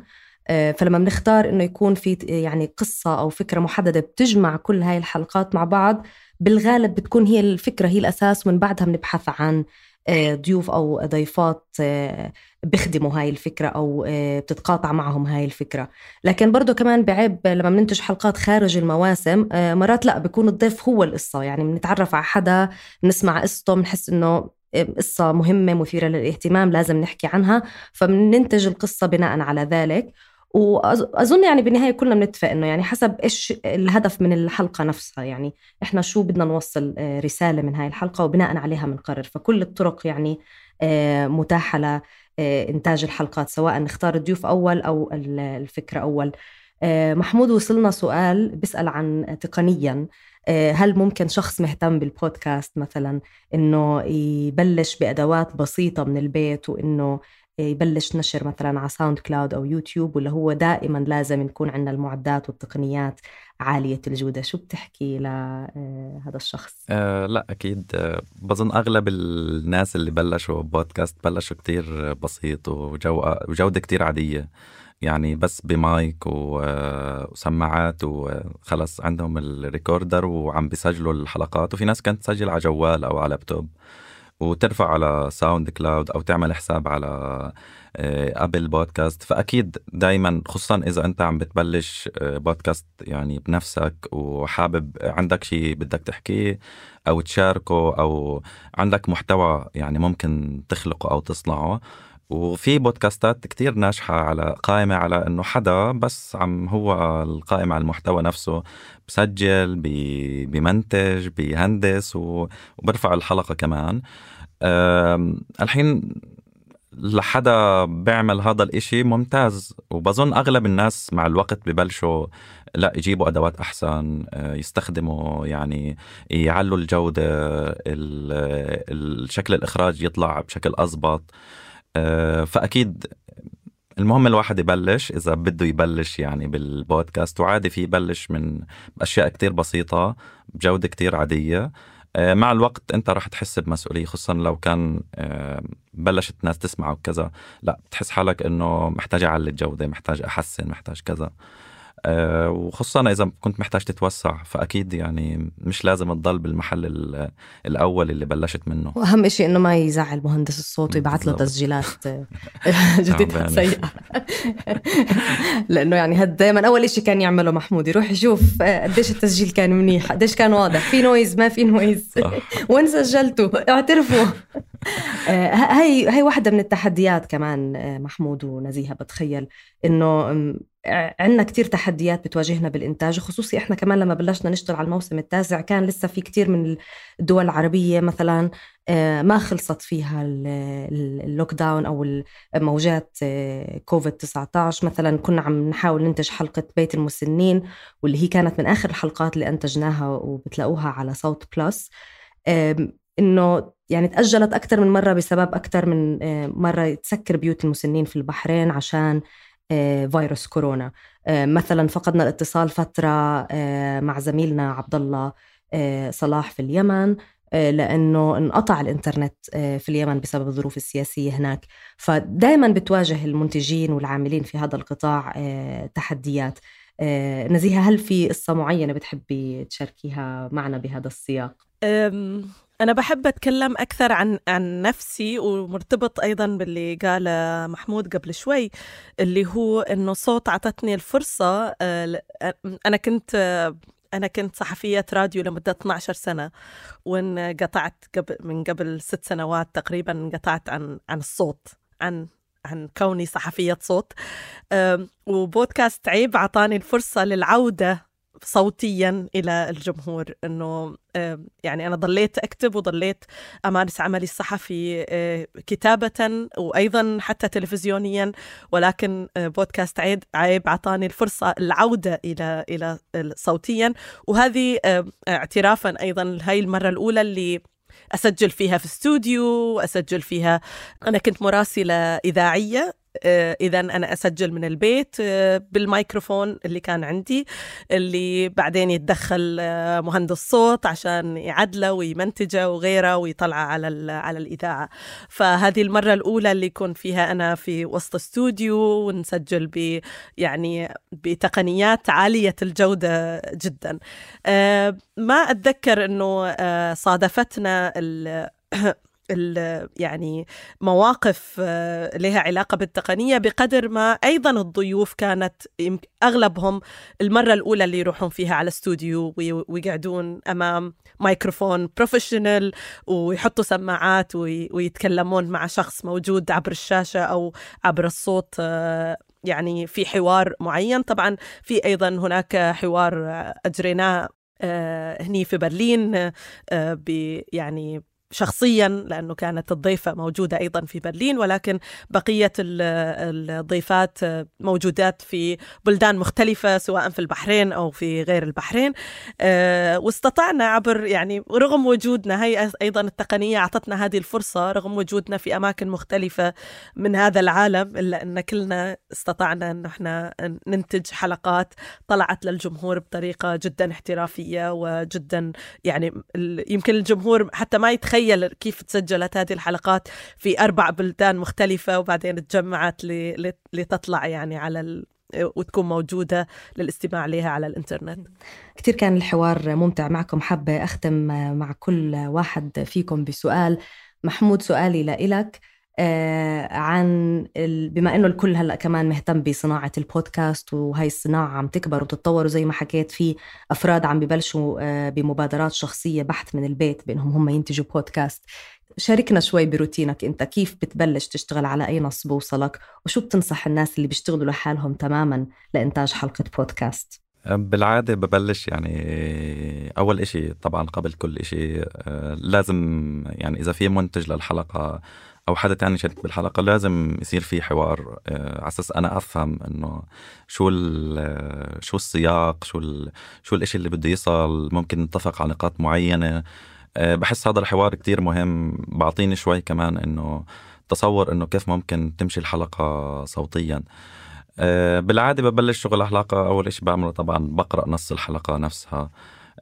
فلما بنختار إنه يكون في يعني قصة أو فكرة محددة بتجمع كل هاي الحلقات مع بعض بالغالب بتكون هي الفكرة هي الأساس ومن بعدها بنبحث عن آه، ضيوف أو ضيفات آه، بيخدموا هاي الفكرة أو آه، بتتقاطع معهم هاي الفكرة. لكن برضو كمان بعيب لما بننتج حلقات خارج المواسم مرات لا بيكون الضيف هو القصة. يعني بنتعرف على حدا بنسمع قصته بنحس إنه قصة مهمة مثيرة للاهتمام لازم نحكي عنها. فبننتج القصة بناء على ذلك. واظن يعني بالنهاية كلنا بنتفق إنه يعني حسب إيش الهدف من الحلقة نفسها. يعني إحنا شو بدنا نوصل آه، رسالة من هاي الحلقة وبناء عليها بنقرر فكل الطرق يعني آه، متاحة لانتاج الحلقات سواء نختار الضيوف أول أو الفكرة أول. آه، محمود وصلنا سؤال بيسأل عن تقنيا. هل ممكن شخص مهتم بالبودكاست مثلا إنه يبلش بأدوات بسيطة من البيت وإنه يبلش نشر مثلا على ساوند كلاود أو يوتيوب ولا هو دائما لازم نكون عندنا المعدات والتقنيات عالية الجودة. شو بتحكي لهذا آه، الشخص؟ أه لا أكيد. آه، بظن أغلب الناس اللي بلشوا بودكاست بلشوا كتير بسيط وجودة كتير عادية. يعني بس بمايك آه، وسماعات وخلص عندهم ال recorder وعم بيسجلوا الحلقات. وفي ناس كانت تسجل على جوال أو على لابتوب. وترفع على ساوند كلاود أو تعمل حساب على أبل بودكاست. فأكيد دائما خصوصا إذا أنت عم بتبلش بودكاست يعني بنفسك وحابب عندك شيء بدك تحكيه أو تشاركه أو عندك محتوى يعني ممكن تخلقه أو تصنعه. وفي بودكاستات كتير ناجحة على قائمة على إنه حدا بس عم هو القائم على المحتوى نفسه. بسجل بي بيمنتج بيهندس وبرفع الحلقة كمان. الحين لحدا بيعمل هذا الإشي ممتاز وبظن أغلب الناس مع الوقت ببلشوا لا يجيبوا أدوات أحسن آه، يستخدموا يعني يعلوا الجودة الشكل الإخراج يطلع بشكل اضبط آه، فأكيد المهم الواحد يبلش إذا بده يبلش يعني بالبودكاست وعادي في يبلش من أشياء كتير بسيطة بجودة كتير عادية. آه، مع الوقت أنت راح تحس بمسؤولية خصوصا لو كان آه، بلشت ناس تسمع وكذا. لا بتحس حالك إنه محتاج أعلي الجودة محتاج أحسن محتاج كذا. وخصوصا إذا كنت محتاج تتوسع فأكيد يعني مش لازم تضل بالمحل الأول اللي بلشت منه. وأهم شيء إنه ما يزعل مهندس الصوت ويبعث له تسجيلات جديدة سيئة. لأنه يعني هذا دائما أول شيء كان يعمله محمود يروح يشوف آه، قديش التسجيل كان منيح قديش كان واضح في noise ما في noise وين سجلته؟ اعترفوا. آه، هاي هاي واحدة من التحديات كمان محمود ونزيهة بتخيل إنه عندنا كتير تحديات بتواجهنا بالإنتاج خصوصي إحنا كمان لما بلشنا نشتغل على الموسم التاسع كان لسه في كتير من الدول العربية مثلا آه، ما خلصت فيها ال lockdown أو موجات آه، كوفيد 19 مثلا كنا عم نحاول ننتج حلقة بيت المسنين واللي هي كانت من آخر الحلقات اللي أنتجناها وبتلاقوها على صوت Plus إنه يعني تأجلت أكثر من مرة بسبب أكثر من آه، مرة تسكر بيوت المسنين في البحرين عشان آه، فيروس كورونا. آه، مثلا فقدنا الاتصال فترة آه، مع زميلنا عبد الله صلاح في اليمن لأنه انقطع الإنترنت في اليمن بسبب الظروف السياسية هناك. فدائما بتواجه المنتجين والعاملين في هذا القطاع تحديات. نزيهة هل في قصة معينة بتحبي تشاركيها معنا بهذا السياق؟ أنا بحب أتكلم أكثر عن عن نفسي ومرتبط أيضا باللي قاله محمود قبل شوي اللي هو إنه صوت عطتني الفرصة آه، أنا كنت أنا كنت صحفية راديو لمدة 12 سنة وانقطعت قبل من قبل ست سنوات تقريبا انقطعت عن عن الصوت عن عن كوني صحفية صوت وبودكاست عيب عطاني الفرصة للعودة صوتيا إلى الجمهور إنه يعني أنا ضليت أكتب وضليت أمارس عملي الصحفي آه، كتابة وأيضا حتى تلفزيونيا ولكن آه، بودكاست عيب عيب اعطاني الفرصة العودة إلى إلى صوتيا. وهذه اعترافا أيضا هاي المرة الأولى اللي أسجل فيها في استوديو اسجل فيها أنا كنت مراسلة إذاعية آه، اذا أنا أسجل من البيت آه، بالميكروفون اللي كان عندي اللي بعدين يتدخل آه، مهندس صوت عشان يعدله ويمنتجه وغيره ويطلعه على على الإذاعة. فهذه المرة الأولى اللي يكون فيها أنا في وسط استوديو ونسجل ب يعني بتقنيات عالية الجودة جدا. ما أتذكر إنه صادفتنا يعني مواقف آه، لها علاقة بالتقنية بقدر ما أيضا الضيوف كانت أغلبهم المرة الأولى اللي يروحون فيها على استوديو ويقعدون أمام مايكروفون professional ويحطوا سماعات ويتكلمون مع شخص موجود عبر الشاشة أو عبر الصوت آه، يعني في حوار معين. طبعا في أيضا هناك حوار أجريناه آه، هني في برلين يعني شخصيا لأنه كانت الضيفة موجودة أيضا في برلين ولكن بقية الضيفات موجودات في بلدان مختلفة سواء في البحرين أو في غير البحرين. آه، واستطعنا عبر يعني رغم وجودنا هي أيضا التقنية أعطتنا هذه الفرصة رغم وجودنا في أماكن مختلفة من هذا العالم إلا أن كلنا استطعنا أن إحنا ننتج حلقات طلعت للجمهور بطريقة جدا احترافية وجدا يعني يمكن الجمهور حتى ما يتخيل تخيل كيف تسجلت هذه الحلقات في أربع بلدان مختلفة وبعدين تجمعت لتطلع يعني على ال... وتكون موجودة للاستماع لها على الإنترنت. كتير كان الحوار ممتع معكم. حابة أختم مع كل واحد فيكم بسؤال. محمود سؤالي لإلك. عن ال... بما إنه الكل هلأ كمان مهتم بصناعة البودكاست وهي الصناعة عم تكبر وتتطور وزي ما حكيت في أفراد عم ببلشوا آه بمبادرات شخصية بحث من البيت بإنهم هم ينتجوا بودكاست. شاركنا شوي بروتينك أنت كيف بتبلش تشتغل على أي نص بوصلك وشو بتنصح الناس اللي بيشتغلوا لحالهم تماما لإنتاج حلقة بودكاست؟ بالعادة ببلش يعني أول إشي طبعا قبل كل إشي آه، لازم يعني إذا في منتج للحلقة أو حدا تاني شارك بالحلقة لازم يصير في حوار آه، على أساس أنا أفهم إنه شو شو السياق شو شو الإشي اللي بده يصل ممكن نتفق على نقاط معينة. آه، بحس هذا الحوار كتير مهم. بعطيني شوي كمان إنه تصور إنه كيف ممكن تمشي الحلقة صوتيا. آه، بالعادة ببلش شغل الحلقة أول شيء بعمله طبعا بقرأ نص الحلقة نفسها. آه،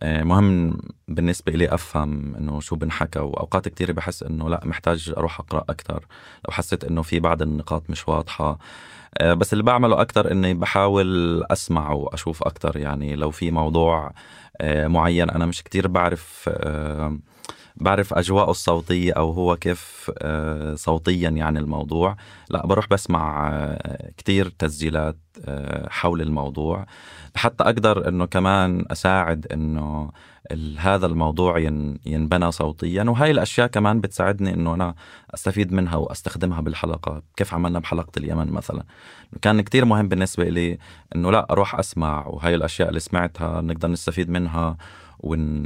مهم بالنسبة لي أفهم إنه شو بنحكى وأوقات كتير بحس إنه لا محتاج أروح أقرأ أكتر. لو حسيت إنه في بعض النقاط مش واضحة. آه، بس اللي بعمله أكتر إني بحاول أسمع وأشوف أكتر. يعني لو في موضوع آه، معين أنا مش كتير بعرف بعرف أجواءه الصوتية أو هو كيف صوتيا يعني الموضوع. لا بروح بسمع كتير تسجيلات حول الموضوع. حتى أقدر إنه كمان أساعد إنه هذا الموضوع ينبنى صوتيا. وهي الأشياء كمان بتساعدني إنه أنا أستفيد منها وأستخدمها بالحلقة كيف عملنا بحلقة اليمن مثلا؟ كان كتير مهم بالنسبة لي إنه لا أروح أسمع. وهي الأشياء اللي سمعتها نقدر نستفيد منها. ون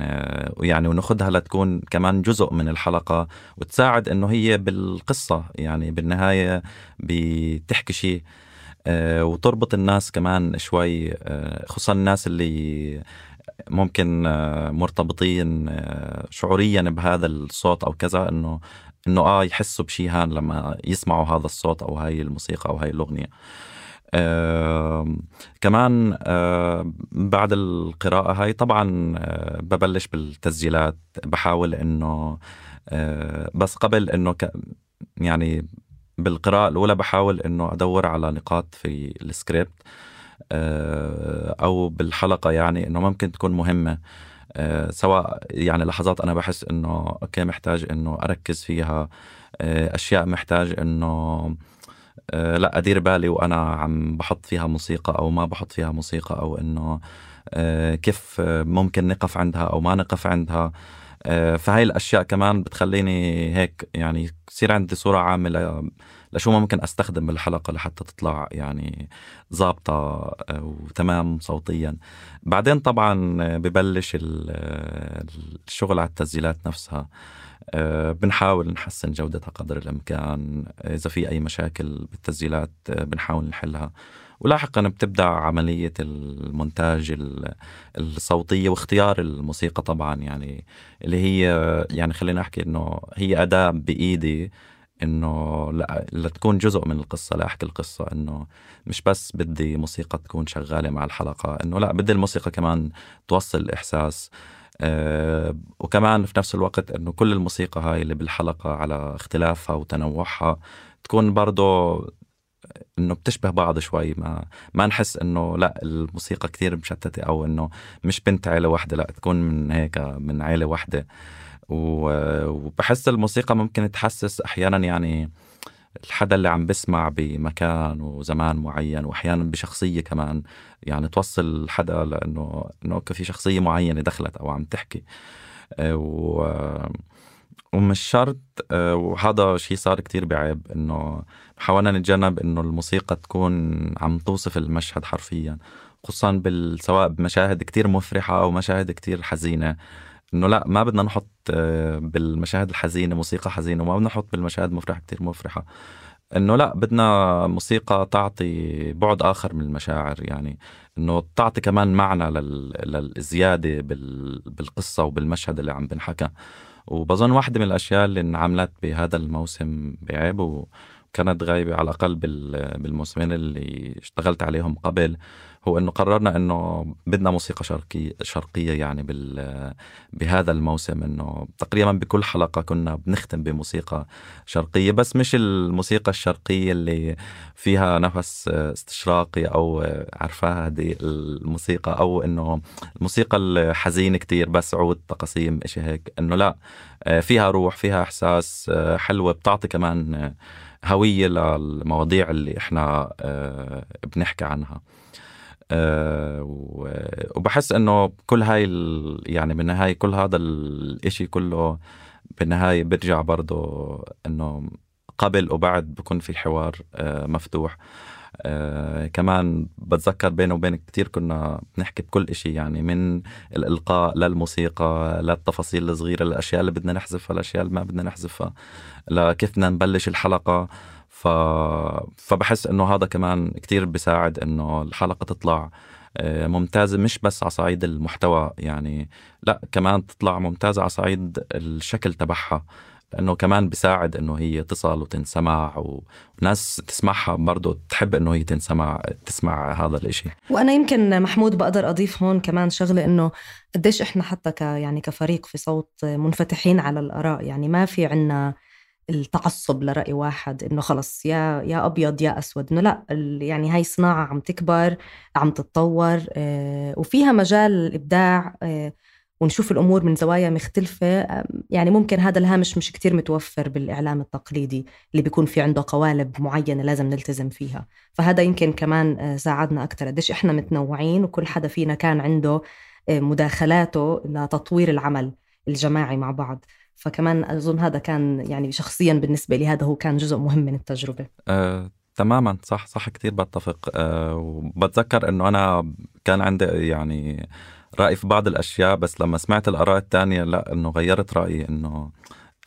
يعني وناخذها لتكون كمان جزء من الحلقة وتساعد إنه هي بالقصة يعني بالنهاية بتحكي شيء آه، وتربط الناس كمان شوي آه، خصوصا الناس اللي ممكن آه، مرتبطين شعوريا بهذا الصوت أو كذا إنه إنه آه يحسوا بشيء هان لما يسمعوا هذا الصوت أو هاي الموسيقى أو هاي الأغنية. آه كمان آه بعد القراءة هاي طبعا آه ببلش بالتسجيلات بحاول إنه آه بس قبل إنه يعني بالقراءة الأولى بحاول إنه أدور على نقاط في السكريبت آه، أو بالحلقة يعني إنه ممكن تكون مهمة آه، سواء يعني لحظات أنا بحس إنه أوكي محتاج إنه أركز فيها آه، أشياء محتاج إنه لا أدير بالي وأنا عم بحط فيها موسيقى أو ما بحط فيها موسيقى أو إنه كيف ممكن نقف عندها أو ما نقف عندها. فهاي الأشياء كمان بتخليني هيك يعني يصير عندي صورة عامة لشو ممكن أستخدم بالحلقة لحتى تطلع يعني ظابطة آه، وتمام صوتيا. بعدين طبعا ببلش الشغل على التسجيلات نفسها. آه، بنحاول نحسن جودتها قدر الإمكان. إذا في أي مشاكل بالتسجيلات آه، بنحاول نحلها. ولاحقا بتبدأ عملية المونتاج الصوتية واختيار الموسيقى طبعا. يعني اللي هي يعني خلينا أحكي إنه هي أداة بإيدي إنه لا لتكون جزء من القصة. لاحكي القصة إنه مش بس بدي موسيقى تكون شغالة مع الحلقة إنه لا بدي الموسيقى كمان توصل الإحساس. وكمان في نفس الوقت إنه كل الموسيقى هاي اللي بالحلقة على اختلافها وتنوعها تكون برضه إنه بتشبه بعض شوي. ما ما نحس إنه لا الموسيقى كثير مشتتة أو إنه مش بنت عيلة واحدة لا تكون من هيك من عيلة واحدة. وبحس الموسيقى ممكن تحسس أحيانا يعني الحدا اللي عم بسمع بمكان وزمان معين وأحيانا بشخصية كمان. يعني توصل حدا لأنه إنه في شخصية معينة دخلت أو عم تحكي. آه، و ومش شرط آه، وهذا شيء صار كتير بعيب إنه حاولنا نتجنب إنه الموسيقى تكون عم توصف المشهد حرفيا خصوصا بال... سواء بمشاهد كتير مفرحة أو مشاهد كتير حزينة. إنه لا ما بدنا نحط آه، بالمشاهد الحزينة موسيقى حزينة وما بدنا نحط بالمشاهد مفرحة كتير مفرحة. إنه لا بدنا موسيقى تعطي بعد آخر من المشاعر يعني إنه تعطي كمان معنى لل... للزيادة بال... بالقصة وبالمشهد اللي عم بنحكى. وبظن واحدة من الأشياء اللي انعملت بهذا الموسم بعيب كانت غايبة على الأقل بالموسمين اللي اشتغلت عليهم قبل هو إنه قررنا إنه بدنا موسيقى شرقية شرقية يعني بال بهذا الموسم إنه تقريبا بكل حلقة كنا بنختم بموسيقى شرقية بس مش الموسيقى الشرقية اللي فيها نفس استشراقي أو عرفاها هذه الموسيقى أو إنه الموسيقى الحزينة كتير بس عود تقاسيم إشي هيك. إنه لا فيها روح فيها إحساس حلوة بتعطي كمان هوية للمواضيع اللي إحنا بنحكي عنها. وبحس إنه كل هاي يعني بالنهايه كل هذا الإشي كله بالنهاية بيرجع برضه إنه قبل وبعد بكون في حوار أه مفتوح. أه كمان بتذكر بينه وبين كتير كنا بنحكي بكل إشي يعني من الإلقاء للموسيقى للتفاصيل الصغيرة الأشياء اللي بدنا نحذفها الأشياء اللي ما بدنا نحذفها لكيف بدنا نبلش الحلقة. ف... فبحس إنه هذا كمان كتير بيساعد إنه الحلقة تطلع ممتازة مش بس على صعيد المحتوى يعني لا كمان تطلع ممتازة على صعيد الشكل تبعها لأنه كمان بيساعد إنه هي تصل وتنسمع وناس تسمعها برضه تحب إنه هي تنسمع تسمع هذا الإشي. وأنا يمكن محمود بقدر أضيف هون كمان شغلة إنه قديش إحنا حتى ك يعني كفريق في صوت منفتحين على الآراء يعني ما في عنا التعصب لرأي واحد إنه خلص يا يا أبيض يا أسود إنه لأ يعني هاي صناعة عم تكبر عم تتطور آه، وفيها مجال الإبداع آه، ونشوف الأمور من زوايا مختلفة يعني ممكن هذا الهامش مش كتير متوفر بالإعلام التقليدي اللي بيكون في عنده قوالب معينة لازم نلتزم فيها. فهذا يمكن كمان آه، ساعدنا أكثر قديش إحنا متنوعين وكل حدا فينا كان عنده مداخلاته لتطوير العمل الجماعي مع بعض. فكمان أظن هذا كان يعني شخصيا بالنسبة لي هذا هو كان جزء مهم من التجربة. آه، تماما صح صح كثير بتفق. أه وبتذكر إنه أنا كان عندي يعني رأي في بعض الأشياء بس لما سمعت الآراء الثانية لا إنه غيرت رأيي إنه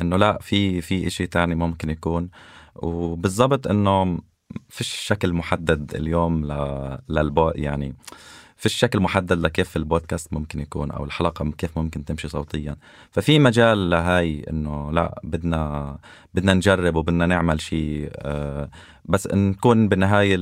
إنه لا في في شيء ثاني ممكن يكون. وبالضبط إنه فيش شكل محدد اليوم للبو يعني آه في الشكل محدد لكيف البودكاست ممكن يكون أو الحلقة كيف ممكن تمشي صوتيا. ففي مجال لهاي إنه لا بدنا بدنا نجرب وبدنا نعمل شيء آه، بس نكون بالنهايه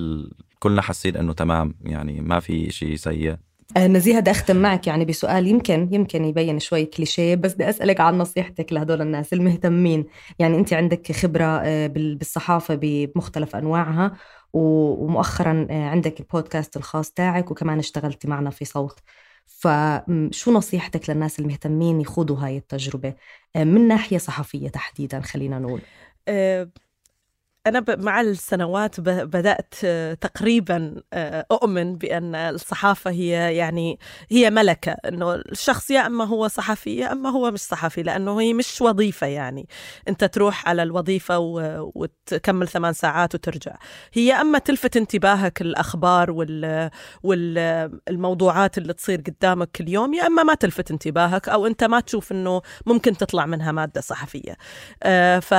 كلنا حاسين إنه تمام يعني ما في شيء سيء. نزيهة بدي أختم معك يعني بسؤال يمكن يمكن يبين شوي كليشيه بس بدي أسألك عن نصيحتك لهدول الناس المهتمين. يعني أنت عندك خبرة آه، بالصحافة بمختلف أنواعها ومؤخرا آه، عندك البودكاست الخاص تاعك وكمان اشتغلتي معنا في صوت. فشو نصيحتك للناس المهتمين يخوضوا هاي التجربة؟ من ناحية صحفية تحديدا خلينا نقول. أنا مع السنوات بدأت تقريبا آه، أؤمن بأن الصحافة هي يعني هي ملكة إنه الشخص يا أما هو صحفي يا أما هو مش صحفي لأنه هي مش وظيفة يعني. أنت تروح على الوظيفة وتكمل ثمان ساعات وترجع. هي أما تلفت انتباهك الأخبار وال والموضوعات اللي تصير قدامك كل يوم يا أما ما تلفت انتباهك أو أنت ما تشوف إنه ممكن تطلع منها مادة صحفية. آه، ف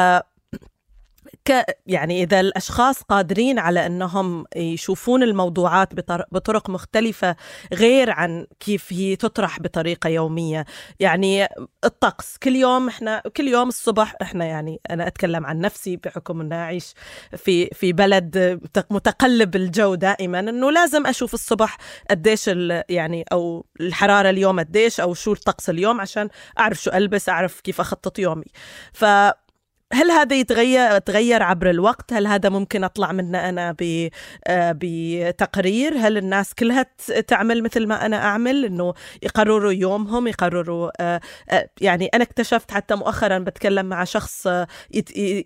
ك يعني إذا الأشخاص قادرين على أنهم يشوفون الموضوعات بطرق مختلفة غير عن كيف هي تطرح بطريقة يومية. يعني الطقس كل يوم إحنا كل يوم الصبح إحنا يعني أنا أتكلم عن نفسي بحكم إني أعيش في في بلد متقلب الجو دائما إنه لازم أشوف الصبح قديش يعني أو الحرارة اليوم قديش أو شو الطقس اليوم عشان أعرف شو ألبس أعرف كيف أخطط يومي. ف هل هذا يتغير تغير عبر الوقت؟ هل هذا ممكن أطلع منه أنا آه، بتقرير؟ هل الناس كلها تعمل مثل ما أنا أعمل إنه يقرروا يومهم يقرروا آه، آه، يعني أنا اكتشفت حتى مؤخرا بتكلم مع شخص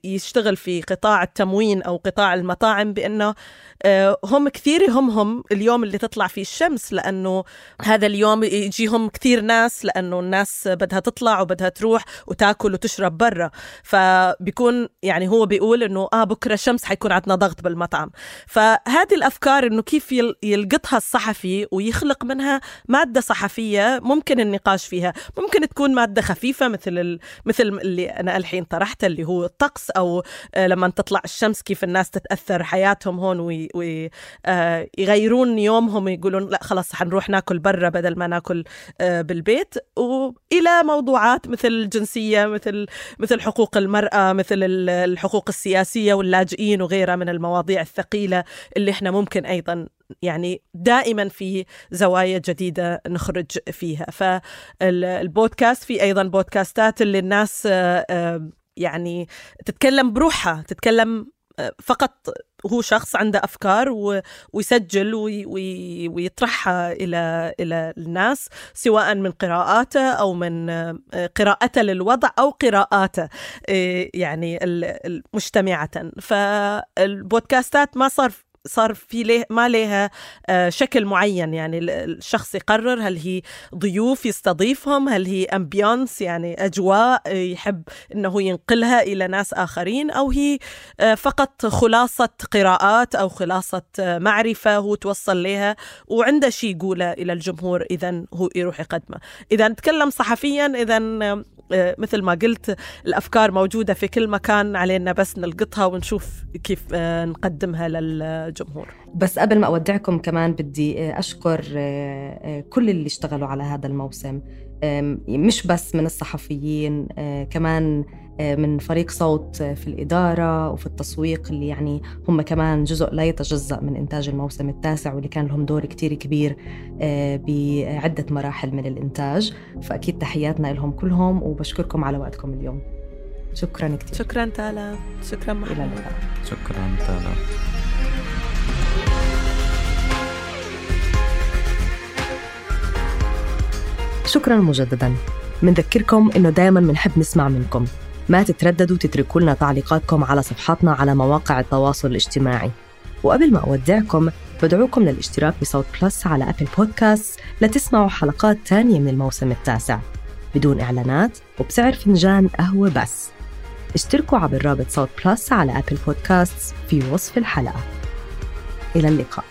يشتغل في قطاع التموين أو قطاع المطاعم بأنه هم كثير يهمهم اليوم اللي تطلع فيه الشمس لأنه هذا اليوم يجيهم كثير ناس لأنه الناس بدها تطلع وبدها تروح وتاكل وتشرب برا ف بيكون يعني هو بيقول إنه آه بكرة الشمس حيكون عندنا ضغط بالمطعم فهذه الأفكار إنه كيف يلقطها الصحفي ويخلق منها مادة صحفية ممكن النقاش فيها ممكن تكون مادة خفيفة مثل. مثل اللي أنا الحين طرحته اللي هو الطقس أو آه لما تطلع الشمس كيف الناس تتأثر حياتهم هون ويغيرون وي... آه يومهم ويقولون لا خلاص حنروح ناكل برا بدل ما ناكل آه بالبيت والى موضوعات مثل الجنسية مثل مثل حقوق المرأة مثل الحقوق السياسية واللاجئين وغيرها من المواضيع الثقيلة اللي إحنا ممكن أيضا يعني دائما في زوايا جديدة نخرج فيها. فالبودكاست في أيضا بودكاستات اللي الناس يعني تتكلم بروحها تتكلم فقط هو شخص عنده أفكار ويسجل ويطرحها إلى إلى الناس سواء من قراءاته أو من قراءته للوضع أو قراءاته يعني مجتمعه فالبودكاستات ما صار صار في ليه ما لها آه، شكل معين. يعني الشخص يقرر هل هي ضيوف يستضيفهم هل هي امبيونس يعني أجواء يحب إنه ينقلها إلى ناس آخرين أو هي آه، فقط خلاصة قراءات أو خلاصة آه، معرفة هو توصل لها وعنده شيء يقوله إلى الجمهور اذا هو يروح يقدمه. إذا نتكلم صحفيا إذا آه، مثل ما قلت الأفكار موجودة في كل مكان علينا بس نلقطها ونشوف كيف آه، نقدمها للجمهور. بس قبل ما أودعكم كمان بدي آه، أشكر كل اللي اشتغلوا على هذا الموسم. مش بس من الصحفيين كمان آه، من فريق صوت في الإدارة وفي التسويق اللي يعني هم كمان جزء لا يتجزأ من إنتاج الموسم التاسع واللي كان لهم دور كتير كبير آه، بعدة مراحل من الإنتاج. فأكيد تحياتنا لهم كلهم وبشكركم على وقتكم اليوم. شكرا كثير شكرا تالا. شكرا محمد. إلى اللقاء. شكرا تالا. شكرا مجددا. منذكركم إنه دائما بنحب نسمع منكم. ما تترددوا تتركوا لنا تعليقاتكم على صفحاتنا على مواقع التواصل الاجتماعي. وقبل ما أودعكم بدعوكم للاشتراك بصوت Plus على Apple Podcasts لتسمعوا حلقات تانية من الموسم التاسع. بدون إعلانات وبسعر فنجان قهوة بس. اشتركوا عبر رابط صوت Plus على Apple Podcasts في وصف الحلقة. إلى اللقاء.